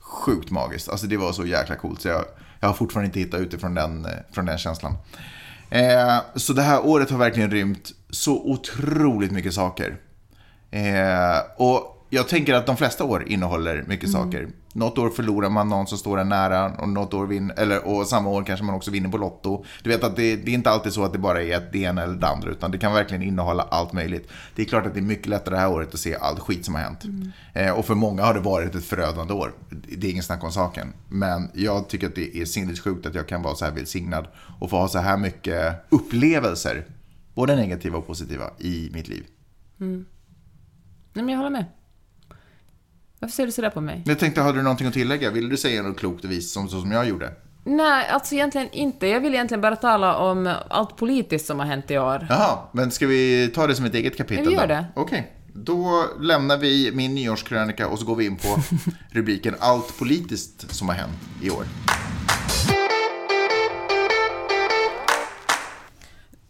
sjukt magiskt. Alltså det var så jäkla coolt så jag, jag har fortfarande inte hittat utifrån den, eh, från den känslan. Eh, så det här året har verkligen rymt så otroligt mycket saker. Eh, och jag tänker att de flesta år innehåller mycket saker. Något år förlorar man någon som står en nära och något år vinner, eller och samma år kanske man också vinner på Lotto. Du vet att det, det är inte alltid så att det bara är det ena eller det andra utan det kan verkligen innehålla allt möjligt. Det är klart att det är mycket lättare det här året att se allt skit som har hänt. Eh, och för många har det varit ett förödande år. Det är ingen snack om saken. Men jag tycker att det är sinnessjukt att jag kan vara så här välsignad och få ha så här mycket upplevelser, både negativa och positiva, i mitt liv. Nej, men jag håller med. Varför ser du sådär på mig? Jag tänkte, hade du någonting att tillägga? Vill du säga något klokt och vis som, så som jag gjorde? Nej, alltså egentligen inte. Jag vill egentligen bara tala om allt politiskt som har hänt i år. Jaha, men ska vi ta det som ett eget kapitel? Ja, vi gör det. Okej, då lämnar vi min nyårskrönika och så går vi in på rubriken Allt politiskt som har hänt i år.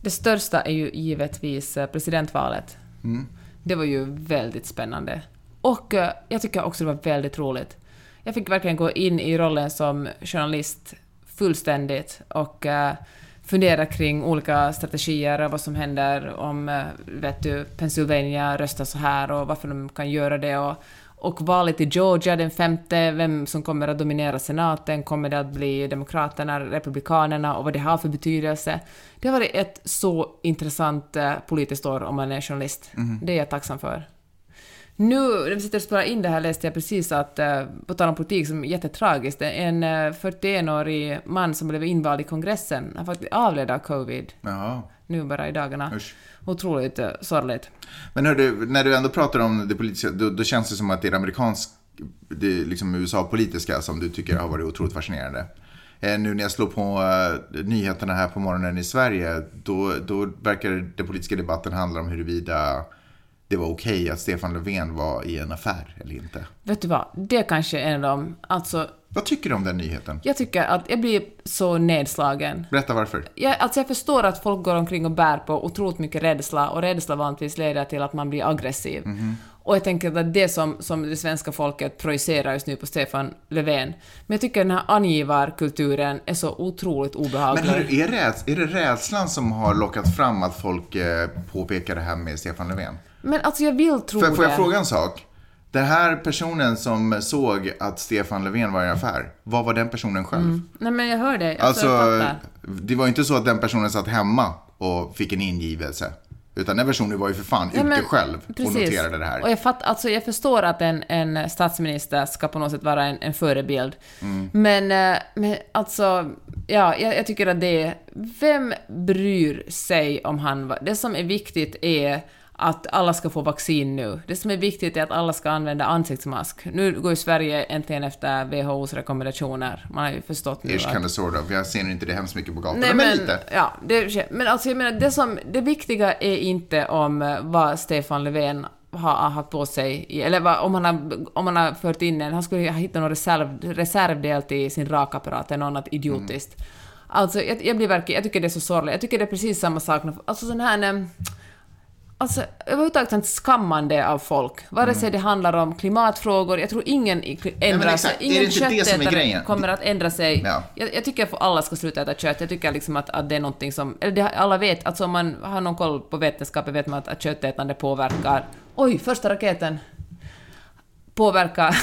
Det största är ju givetvis eh, presidentvalet. Mm. Det var ju väldigt spännande. Och eh, jag tycker också det var väldigt roligt. Jag fick verkligen gå in i rollen som journalist fullständigt och eh, fundera kring olika strategier och vad som händer om, eh, vet du, Pennsylvania röstar så här och varför de kan göra det och, och valet i Georgia den femte, vem som kommer att dominera senaten, kommer det att bli Demokraterna, Republikanerna och vad det har för betydelse. Det har varit ett så intressant politiskt år om man är journalist. Det är jag tacksam för. Nu när vi sitter och spelar in det här läste jag precis att, eh, på tal om politik som är jättetragiskt, en eh, 41-årig man som blev invald i kongressen har faktiskt avled av covid Jaha, nu bara i dagarna. usch. Otroligt eh, sorgligt. Men hör du, när du ändå pratar om det politiska, då, då känns det som att det är amerikansk, det är liksom USA-politiska som du tycker har varit otroligt fascinerande. Eh, nu när jag slår på eh, nyheterna här på morgonen i Sverige, då, då verkar den politiska debatten handla om huruvida det var okej att Stefan Löfven var i en affär eller inte. Vet du vad? Det kanske är en av dem. Alltså, Vad tycker du om den nyheten? jag tycker att jag blir så nedslagen. Berätta varför. Jag, alltså jag förstår att folk går omkring och bär på otroligt mycket rädsla och rädsla vanligtvis leder till att man blir aggressiv. Och jag tänker att det som, som det svenska folket projicerar just nu på Stefan Löfven. Men jag tycker den här angivarkulturen är så otroligt obehaglig. Men är, räds, är det rädslan som har lockat fram att folk eh, påpekar det här med Stefan Löfven? Men alltså jag vill tro det. får jag fråga en sak? Den här personen som såg att Stefan Löfven var i en affär, vad var den personen själv? Nej men jag hör dig. Alltså, Alltså, det var ju inte så att den personen satt hemma och fick en ingivelse. Utan den personen var ju för fan Ja, ute men- själv och precis. noterade det här. Och jag, fatt, alltså jag förstår att en, en statsminister ska på något sätt vara en, en förebild. Mm. Men, eh, men alltså, ja, jag, jag tycker att det är... Vem bryr sig om han... var- Det som är viktigt är att alla ska få vaccin nu. Det som är viktigt är att alla ska använda ansiktsmask. Nu går ju Sverige äntligen efter WHOs rekommendationer. Man har ju förstått nu Ish att- kind of sort of. Jag ser inte det hemskt mycket på gatorna, Nej, men, men, lite. Ja, det, men alltså jag menar, det, som, det viktiga är inte om eh, vad Stefan Löfven har haft på sig, eller vad, om, han har, om han har fört in en, han skulle ha hittat någon reserv, reservdel till sin rakapparat eller något idiotiskt. Mm. Alltså, jag, jag blir verkligen, jag tycker det är så sorgligt. Jag tycker det är precis samma sak. Alltså sån här... Alltså överhuvudtaget sånt skammande av folk. Vare sig det handlar om klimatfrågor, jag tror ingen ändrar sig. Är det Ingen köttätare kommer att ändra sig. Ja. Jag, jag tycker att alla ska sluta äta kött. Jag tycker liksom att, att det är någonting som... Eller det, alla vet, alltså om man har någon koll på vetenskapen vet man att, att köttätande påverkar... Oj, första raketen! Påverkar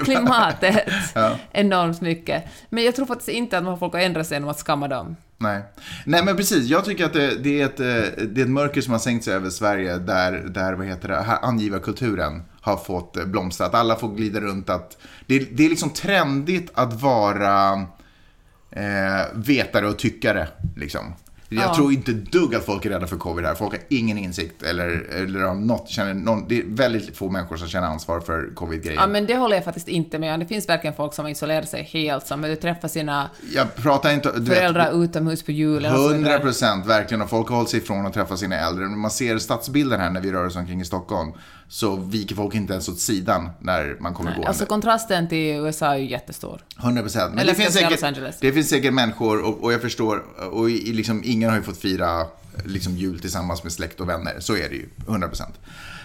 klimatet Ja. enormt mycket. Men jag tror faktiskt inte att man får folk att ändra sig genom att skamma dem. Nej. Nej, men precis. Jag tycker att det, det, är ett, eh, det är ett mörker som har sänkt sig över Sverige där, där vad heter det, här angivarkulturen har fått eh, blomstra. Att alla får glida runt att det, det är liksom trendigt att vara eh, vetare och tyckare. Liksom. Jag Ja. tror inte dugg att folk är rädda för covid här. Folk har ingen insikt eller, eller har något, känner någon, det är väldigt få människor som känner ansvar för covid-grejen. Ja, men det håller jag faktiskt inte med om. Det finns verkligen folk som isolerar sig helt, som vill träffa sina Jag pratar inte... du vet, föräldrar utomhus på julen och så vidare. 100 procent, verkligen. Och folk har hållit sig ifrån att träffa sina äldre. Man ser stadsbilden här när vi rör oss omkring i Stockholm så viker folk inte ens åt sidan när man kommer gående. Alltså kontrasten till USA är ju jättestor. 100 procent. Men Eller det finns, säkert, det finns säkert människor, och, och jag förstår, och i, liksom, ingen har ju fått fira liksom, jul tillsammans med släkt och vänner. Så är det ju, 100 procent.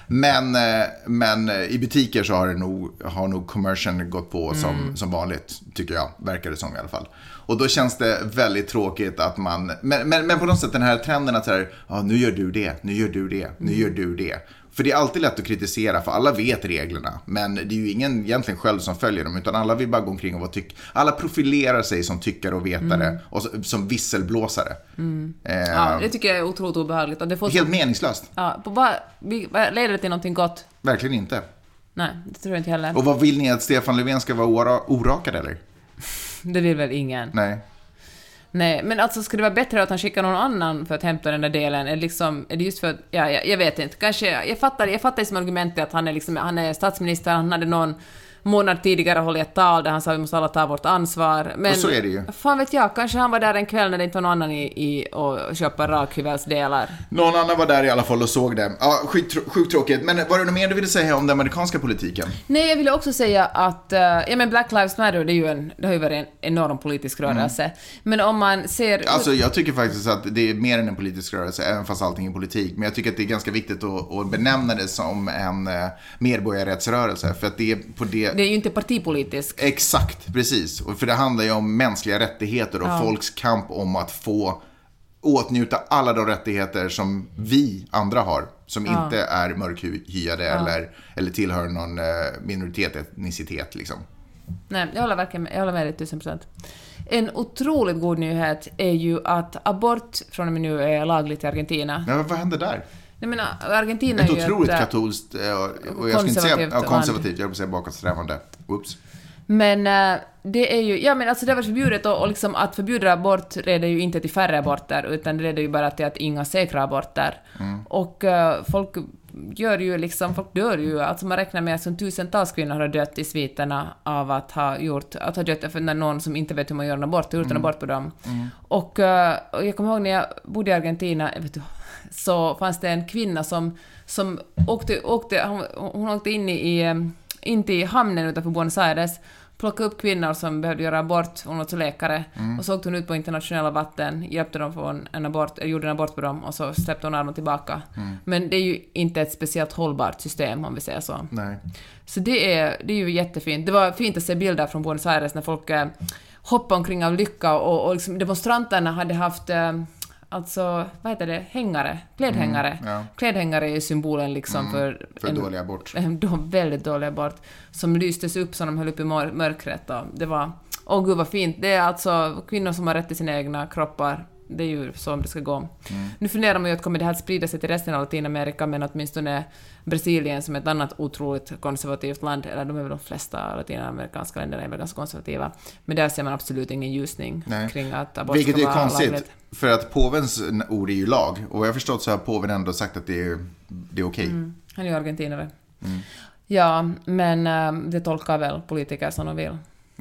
Men, eh, men eh, i butiker så har, det nog, har nog commercialen gått på som, Mm. som vanligt, tycker jag. Verkar det som i alla fall. Och då känns det väldigt tråkigt att man, men, men, men på något sätt den här trenden att så här, ja, nu gör du det, nu gör du det, nu Mm. gör du det. För det är alltid lätt att kritisera, för alla vet reglerna. Men det är ju ingen egentligen själv som följer dem, utan alla vill bara gå omkring och vara tyck... Alla profilerar sig som tyckare och vetare, och så, som visselblåsare. Eh, Mm. Ja, det tycker jag är otroligt obehagligt. Och det får Helt meningslöst. ja, vad leder det till någonting gott? Verkligen inte. Nej, det tror jag inte heller. Och vad vill ni, att Stefan Löfven ska vara ora- orakad eller? Det vill väl ingen? Nej. Nej, men alltså skulle det vara bättre att han skickar någon annan för att hämta den där delen? Är det, liksom, är det just för att, ja, jag, jag vet inte, kanske, jag fattar, jag fattar som argumentet att han är, liksom, han är statsminister, han hade någon månad tidigare hållit ett tal där han sa att vi måste alla ta vårt ansvar. Men Och så är det ju. fan vet jag, kanske han var där en kväll när det inte var någon annan i, i och köpa rakhyvelsdelar. Någon annan var där i alla fall och såg det. Ja, skit, sjukt tråkigt. Men var det något mer du ville säga om den amerikanska politiken? Nej, jag ville också säga att, uh, ja men Black Lives Matter, det, är ju en, det har ju varit en enorm politisk rörelse. Men om man ser... Mm. Alltså jag tycker faktiskt att det är mer än en politisk rörelse, även fast allting är politik. Men jag tycker att det är ganska viktigt att, att benämna det som en eh, medborgarrättsrörelse. För att det är på det... det är ju inte partipolitiskt. Exakt, precis. För det handlar ju om mänskliga rättigheter och Ja. folks kamp om att få åtnjuta alla de rättigheter som vi andra har. Som inte är mörkhyade eller, eller tillhör någon eh, minoritet, etnicitet liksom. Nej, jag håller verkligen med, jag håller med dig tusen procent. En otroligt god nyhet är ju att abort från och med nu är lagligt i Argentina. Men vad händer där? Jag menar, Argentina Ett är ju otroligt ett, äh, katolskt, eh, och jag ska inte säga ja, konservativt, jag vill säga bakåtsträvande. Oops. Men äh, det är ju, ja men alltså det har varit förbjudet och, och liksom att förbjuda abort leder ju inte till färre aborter utan det leder ju bara till att inga säkra aborter. Och äh, folk gör ju liksom, folk dör ju, alltså man räknar med att som tusentals kvinnor har dött i sviterna av att ha gjort, att ha dött för när någon som inte vet hur man gör en abort har gjort en abort på dem. Och, äh, och jag kommer ihåg när jag bodde i Argentina, vet du, så fanns det en kvinna som, som åkte, åkte hon, hon åkte in i, i in till hamnen utanför Buenos Aires plockade upp kvinnor som behövde göra abort, hon var till läkare, Mm. och så åkte hon ut på internationella vatten, hjälpte dem få en, en abort, eller gjorde en abort på dem, och så släppte hon armen tillbaka. Mm. Men det är ju inte ett speciellt hållbart system, om vi säger så. Nej. Så det är, det är ju jättefint. Det var fint att se bilder från Buenos Aires när folk eh, hoppade omkring av lycka och, och liksom demonstranterna hade haft eh, Alltså, vad heter det? Hängare? Klädhängare? Mm, ja. Klädhängare är symbolen liksom för... För en- dålig abort. en de väldigt dåliga bort, som lystes upp så de höll upp i mör- mörkret. Och det var... Åh gud vad fint. Det är alltså kvinnor som har rätt till sina egna kroppar. Det är ju så det ska gå. Nu funderar man ju att kommer det här att sprida sig till resten av Latinamerika, men åtminstone Brasilien som är ett annat otroligt konservativt land, eller de är väl de flesta latinamerikanska länderna är väl ganska konservativa, men där ser man absolut ingen ljusning Nej. kring att abort Vilket ska är vara konstigt, lagligt. för att påvens ord är ju lag. Och vad jag förstått så har påven ändå sagt att det är, det är okej. Han är ju argentinare. Ja, men eh, det tolkar väl politiker som de vill.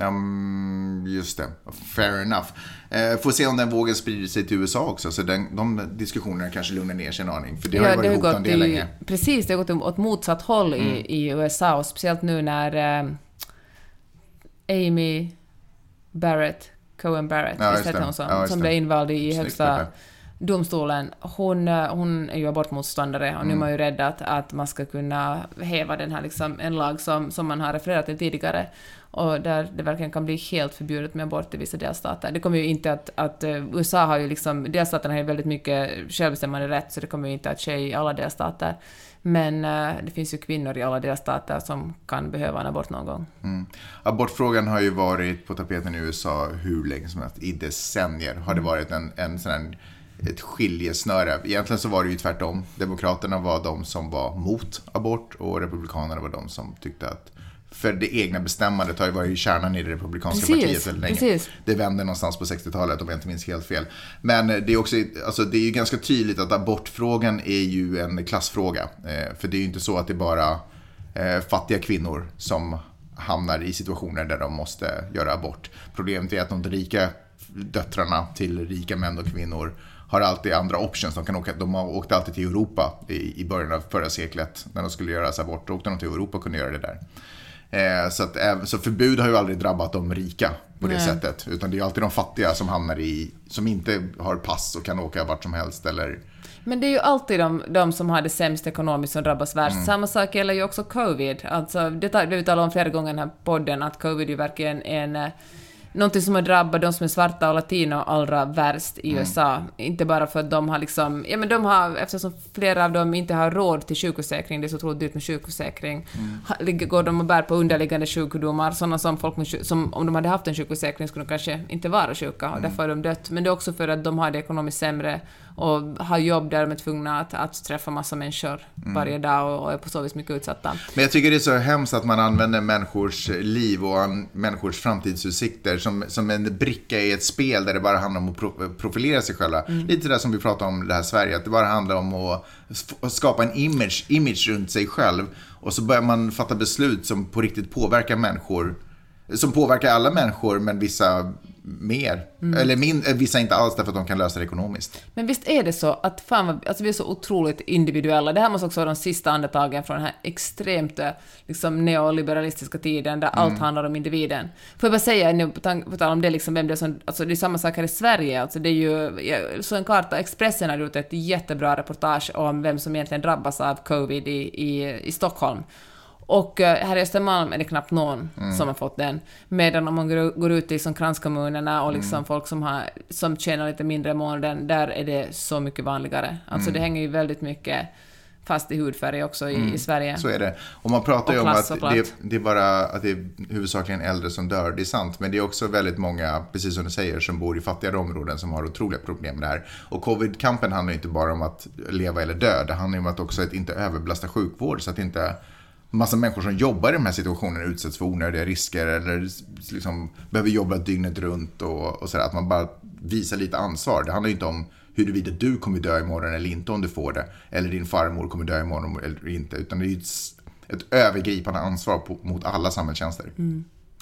Mm, just det, fair enough. Eh, får se om den vågen sprider sig till USA också, så den, de diskussionerna kanske lugnar ner sig en aning. För det har ju varit hotande det i, länge. Precis, det har gått åt motsatt håll Mm. i, i USA och speciellt nu när eh, Amy Barrett, Cohen Barrett, Ja, visst det. hon så, Ja, som det. blev invald i Snyggt, högsta Peppe. Domstolen, hon, eh, hon är ju abortmotståndare och nu är Mm. man ju rädd att, att man ska kunna häva den här liksom, en lag som, som man har refererat till tidigare och där det verkligen kan bli helt förbjudet med abort i vissa delstater. Det kommer ju inte att, att eh, USA har ju liksom, delstaterna har ju väldigt mycket självbestämmande rätt så det kommer ju inte att ske i alla delstater. Men eh, det finns ju kvinnor i alla delstater som kan behöva en abort någon gång. Mm. Abortfrågan har ju varit på tapeten i USA hur länge som helst. I decennier har det varit en, en sån här, ett skiljesnöre. Egentligen så var det ju tvärtom. Demokraterna var de som var mot abort och Republikanerna var de som tyckte att för det egna bestämmandet har ju varit kärnan i det republikanska Precis, partiet väldigt länge. precis. Det vände någonstans på 60-talet om jag inte minns helt fel. Men det är också, alltså det är ju ganska tydligt att abortfrågan är ju en klassfråga. Eh, För det är ju inte så att det är bara eh, fattiga kvinnor som hamnar i situationer där de måste göra abort. Problemet är att de rika döttrarna till rika män och kvinnor har alltid andra options. De, kan åka, de har åkt alltid till Europa i, i början av förra seklet när de skulle göra abort. Då åkte de till Europa och kunde göra det där. Eh, så, att, så förbud har ju aldrig drabbat de rika på det Nej. sättet. Utan det är ju alltid de fattiga som hamnar i, som inte har pass och kan åka vart som helst eller Men det är ju alltid de, de som har det sämst ekonomiskt som drabbas värst. Mm. Samma sak gäller ju också covid. Alltså, det har vi talat om flera gånger i den här podden, att covid är ju verkligen en... Någonting som har drabbat de som är svarta och latino allra värst i Mm. USA. Inte bara för att de har liksom... Ja men de har, eftersom flera av dem inte har råd till sjukförsäkring, det är så otroligt dyrt med sjukförsäkring, Mm. går de och bär på underliggande sjukdomar, sådana som folk med, som om de hade haft en sjukförsäkring skulle de kanske inte vara sjuka och Mm. därför har de dött. Men det är också för att de har det ekonomiskt sämre och har jobb där de är tvungna att, att träffa massa människor Mm. varje dag och, och är på så vis mycket utsatta. Men jag tycker det är så hemskt att man använder människors liv och an- människors framtidsutsikter som, som en bricka i ett spel där det bara handlar om att pro- profilera sig själva. Lite där som vi pratade om det här Sverige, att det bara handlar om att skapa en image, image runt sig själv. Och så börjar man fatta beslut som på riktigt påverkar människor. Som påverkar alla människor, men vissa mer. Eller min, eh, vissa inte alls därför att de kan lösa det ekonomiskt. Men visst är det så att fan vad, alltså vi är så otroligt individuella. Det här måste också vara de sista andetagen från den här extremt eh, liksom, neoliberalistiska tiden där allt handlar om individen. Får jag bara säga nu på, tal om det, liksom, vem det är som, alltså det är samma sak här i Sverige. Alltså det är ju, så en karta, Expressen har gjort ett jättebra reportage om vem som egentligen drabbas av covid i, i, i Stockholm. Och eh, här i Östermalm är det knappt någon som har fått den. Medan om man går, ut i liksom kranskommunerna och liksom folk som, har, som tjänar lite mindre i månaden, där är det så mycket vanligare. Alltså det hänger ju väldigt mycket fast i hudfärg också i, i Sverige. Så är det. Och man pratar ju om att det, det är bara att det är huvudsakligen äldre som dör. Det är sant. Men det är också väldigt många, precis som du säger, som bor i fattigare områden som har otroliga problem med det här. Och covid-kampen handlar ju inte bara om att leva eller dö. Det handlar ju om att också att inte överbelasta sjukvård så att inte massa människor som jobbar i de här situationerna utsätts för onödiga risker eller liksom behöver jobba dygnet runt och, och sådär. Att man bara visar lite ansvar. Det handlar ju inte om huruvida du kommer dö imorgon eller inte om du får det. Eller din farmor kommer dö imorgon eller inte. Utan det är ju ett, ett övergripande ansvar på, mot alla samhällstjänster.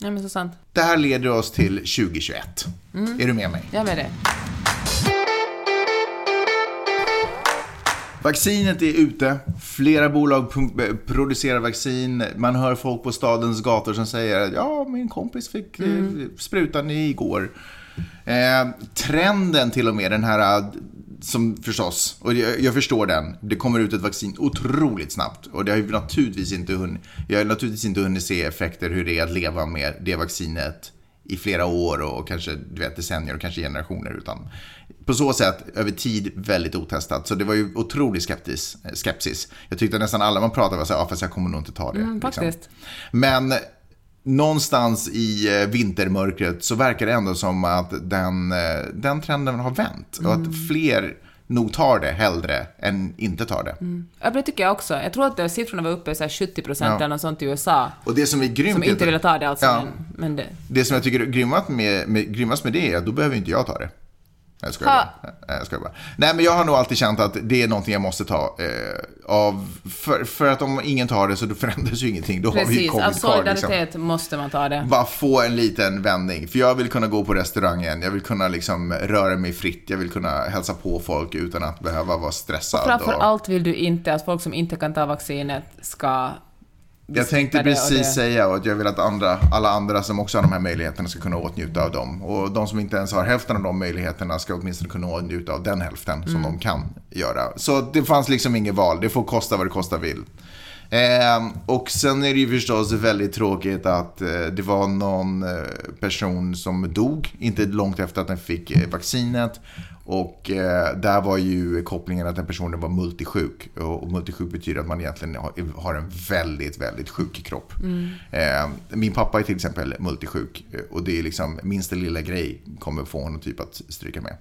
Ja men så sant. Det här leder oss till 2021. Är du med mig? Jag med det. Vaccinet är ute. Flera bolag producerar vaccin. Man hör folk på stadens gator som säger att ja, min kompis fick mm. sprutan igår. Eh, trenden till och med, den här eh, som förstås, och jag, jag, förstår den, det kommer ut ett vaccin otroligt snabbt. Och det har ju naturligtvis inte hunnit, jag har naturligtvis inte hunnit se effekter hur det är att leva med det vaccinet i flera år och kanske du vet, decennier och kanske generationer. Utan på så sätt över tid väldigt otestat. Så det var ju otrolig skeptis, skepsis. Jag tyckte nästan alla man pratade med sa, ja fast jag kommer nog inte ta det. Mm, liksom. Men någonstans i eh, vintermörkret så verkar det ändå som att den, eh, den trenden har vänt. Och att mm. fler nog tar det hellre än inte tar det. Mm. Ja, det tycker jag också. Jag tror att siffrorna var uppe i 70 procent ja. eller något sånt i USA. Och det som är grymt... Som inte ville ta det alltså. Ja. Men, men det... det som jag tycker är grymmast med, med, grymmast med det är att då behöver inte jag ta det. Jag skojar, bara. jag skojar bara. Nej, men jag har nog alltid känt att det är någonting jag måste ta. Eh, av, för, för att om ingen tar det så förändras ju ingenting. Då Precis, har vi covid av solidaritet liksom. måste man ta det. Bara få en liten vändning. För jag vill kunna gå på restaurangen, jag vill kunna liksom röra mig fritt, jag vill kunna hälsa på folk utan att behöva vara stressad. Och framför och... allt vill du inte att folk som inte kan ta vaccinet ska jag tänkte precis det. säga att jag vill att andra, alla andra som också har de här möjligheterna ska kunna åtnjuta av dem. Och de som inte ens har hälften av de möjligheterna ska åtminstone kunna åtnjuta av den hälften mm. som de kan göra. Så det fanns liksom inget val, det får kosta vad det kosta vill. Eh, och sen är det ju förstås väldigt tråkigt att eh, det var någon eh, person som dog, inte långt efter att den fick eh, vaccinet. Och eh, där var ju kopplingen att den personen var multisjuk. Och, och multisjuk betyder att man egentligen har, har en väldigt, väldigt sjuk kropp. Mm. Eh, min pappa är till exempel multisjuk. Och det är liksom minsta lilla grej kommer få honom typ att stryka med.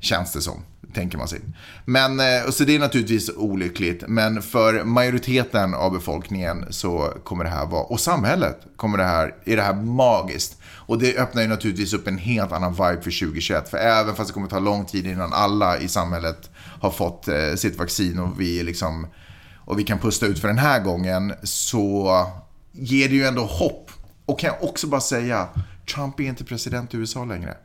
Känns det som, tänker man sig. Men, eh, så det är naturligtvis olyckligt. Men för majoriteten av befolkningen så kommer det här vara, och samhället kommer det här, är det här magiskt. Och det öppnar ju naturligtvis upp en helt annan vibe för 2021. För även fast det kommer ta lång tid innan alla i samhället har fått eh, sitt vaccin och vi liksom och vi kan pusta ut för den här gången så ger det ju ändå hopp. Och kan jag också bara säga, Trump är inte president i USA längre.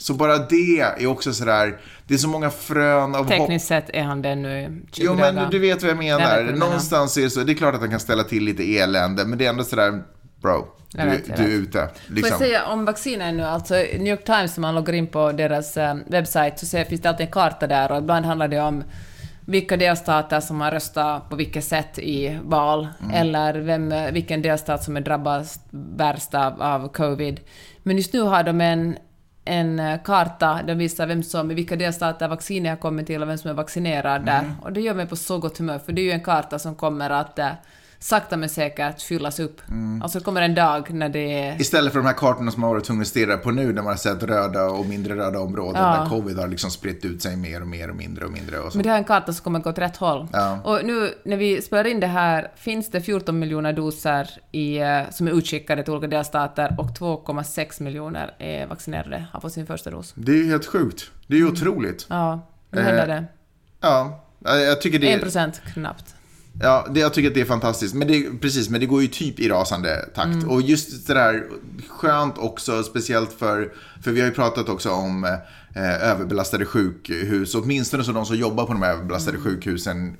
Så bara det är också sådär, det är så många frön av Tekniskt hopp. sett är han det nu, Jo, men du vet vad jag menar. Någonstans är det så, det är klart att han kan ställa till lite elände, men det är ändå sådär, bro, du, vet, du är ute. Liksom. Får jag liksom. säga om vaccinen nu, alltså New York Times, om man loggar in på deras eh, webbsajt, så ser, finns det alltid en karta där och ibland handlar det om vilka delstater som har röstat på vilket sätt i val, mm. eller vem, vilken delstat som är drabbad värst av, av covid. Men just nu har de en en eh, karta, den visar vem som, i vilka delstater vaccinet har kommit till och vem som är vaccinerad där. Mm. Och det gör mig på så gott humör, för det är ju en karta som kommer att eh, sakta men säkert fyllas upp. Mm. Alltså det kommer en dag när det är... Istället för de här kartorna som man varit tvungen att stirra på nu, där man har sett röda och mindre röda områden, ja. där covid har liksom spritt ut sig mer och mer och mindre och mindre. Och så. Men det här är en karta som kommer gå åt rätt håll. Ja. Och nu när vi spelar in det här finns det 14 miljoner doser i, eh, som är utskickade till olika delstater och 2,6 miljoner är vaccinerade, har fått sin första dos. Det är helt sjukt. Det är ju otroligt. Ja, nu händer det. Ja, jag tycker det... En procent knappt. Ja, det, jag tycker att det är fantastiskt. Men det, precis, men det går ju typ i rasande takt. Mm. Och just det där, skönt också, speciellt för, för vi har ju pratat också om eh, överbelastade sjukhus. Åtminstone så de som jobbar på de här överbelastade mm. sjukhusen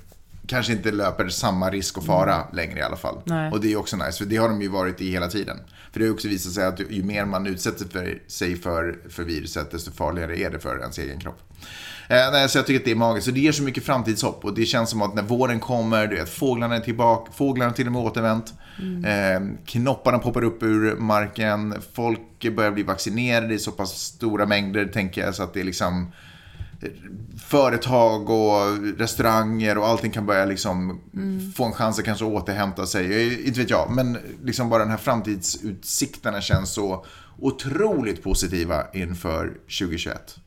kanske inte löper samma risk och fara mm. längre i alla fall. Nej. Och det är också nice, för det har de ju varit i hela tiden. För det har ju också visat sig att ju mer man utsätter för, sig för, för viruset, desto farligare är det för ens egen kropp. Eh, nej, så jag tycker att det är magiskt. Så det ger så mycket framtidshopp. Och det känns som att när våren kommer, du vet, fåglarna är tillbaka, fåglarna till och med återvänt. Mm. Eh, knopparna poppar upp ur marken, folk börjar bli vaccinerade i så pass stora mängder, tänker jag, så att det är liksom eh, företag och restauranger och allting kan börja liksom mm. få en chans att kanske återhämta sig. Inte vet jag, men liksom bara den här framtidsutsikterna känns så otroligt positiva inför 2021.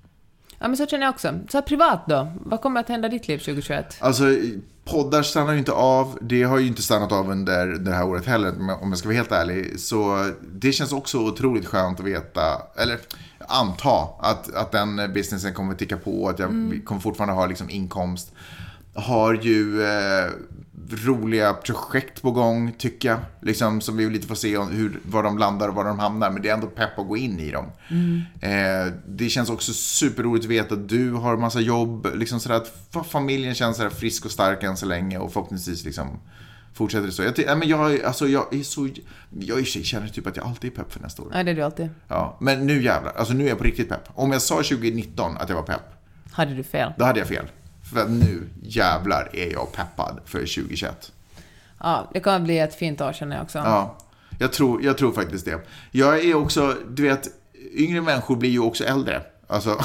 Ja, men så känner jag också. Så privat då? Vad kommer att hända i ditt liv 2021? Alltså, poddar stannar ju inte av. Det har ju inte stannat av under det här året heller, om jag ska vara helt ärlig. Så det känns också otroligt skönt att veta, eller anta, att, att den businessen kommer att ticka på, att jag mm. kommer fortfarande ha liksom inkomst. Har ju eh, roliga projekt på gång, tycker jag. Liksom, som vi lite får se hur, var de landar och var de hamnar. Men det är ändå pepp att gå in i dem. Eh, det känns också superroligt att veta att du har massa jobb. Liksom sådär att familjen känns sådär frisk och stark än så länge. Och förhoppningsvis liksom fortsätter det så. Jag, ja, men jag, alltså, jag är så... Jag i sig känner typ att jag alltid är pepp för nästa år. Ja, det är du alltid. Ja, men nu jävlar. Alltså nu är jag på riktigt pepp. Om jag sa 2019 att jag var pepp, Hade du fel? då hade jag fel. För att nu jävlar är jag peppad för 2021. Ja, det kommer bli ett fint år känner jag också. Ja, jag tror, jag tror faktiskt det. Jag är också, du vet, yngre människor blir ju också äldre. Alltså,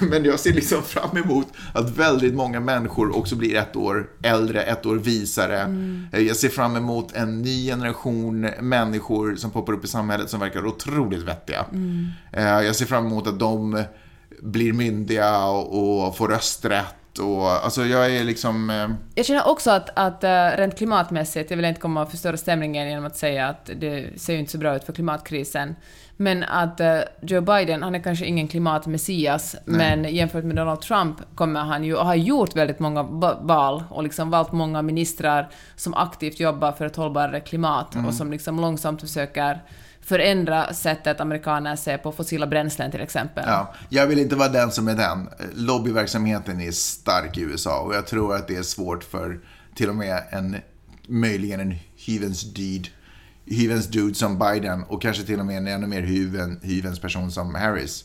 men jag ser liksom fram emot att väldigt många människor också blir ett år äldre, ett år visare. Jag ser fram emot en ny generation människor som poppar upp i samhället som verkar otroligt vettiga. Eh, Jag ser fram emot att de blir myndiga och, och får rösträtt. Och, alltså jag är liksom... eh, Jag känner också att, att eh, rent klimatmässigt, jag vill inte komma och förstöra stämningen genom att säga att det ser ju inte så bra ut för klimatkrisen, men att eh, Joe Biden, han är kanske ingen klimatmessias, men jämfört med Donald Trump kommer han ju, och har gjort väldigt många va- val och liksom valt många ministrar som aktivt jobbar för ett hållbarare klimat och som liksom långsamt försöker förändra sättet amerikaner ser på fossila bränslen till exempel. Ja, jag vill inte vara den som är den. Lobbyverksamheten är stark i USA och jag tror att det är svårt för till och med en, möjligen en hyvens dyd, hyvens dude som Biden och kanske till och med en ännu mer hyven, hyvens person som Harris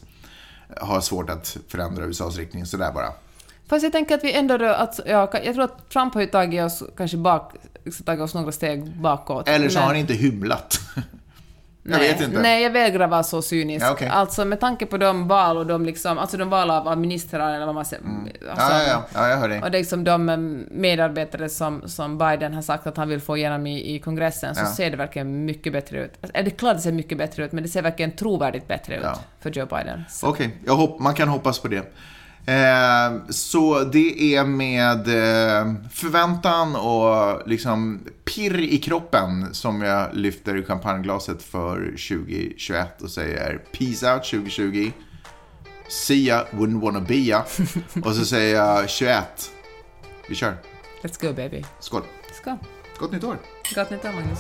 har svårt att förändra USAs riktning sådär bara. Fast jag tänker att vi ändå då, att, ja, jag tror att Trump har ju tagit oss kanske bak, tagit oss några steg bakåt. Eller så men- har han inte hymlat. jag nej, vet inte. Nej, jag vägrar vara så cynisk. Ja, okej. Alltså med tanke på de val och de liksom, alltså de val av, av ministrar eller vad man säger. Alltså, Mm. Ja, ja, ja, ja, jag hör dig. Och det är liksom de eh, medarbetare som, som Biden har sagt att han vill få igenom i, i kongressen, så Ja. ser det verkligen mycket bättre ut. Alltså, det är klart det ser mycket bättre ut, men det ser verkligen trovärdigt bättre ut för Joe Biden. Okej, hopp, man kan hoppas på det. Eh, så det är med eh, förväntan och liksom pirr i kroppen som jag lyfter champagneglaset för 2021 och säger Peace out 2020. See ya, wouldn't wanna be ya. Och så säger jag 21. Vi kör. Let's go baby. Skål. Skål. Gott nytt år. Gott nytt år Magnus.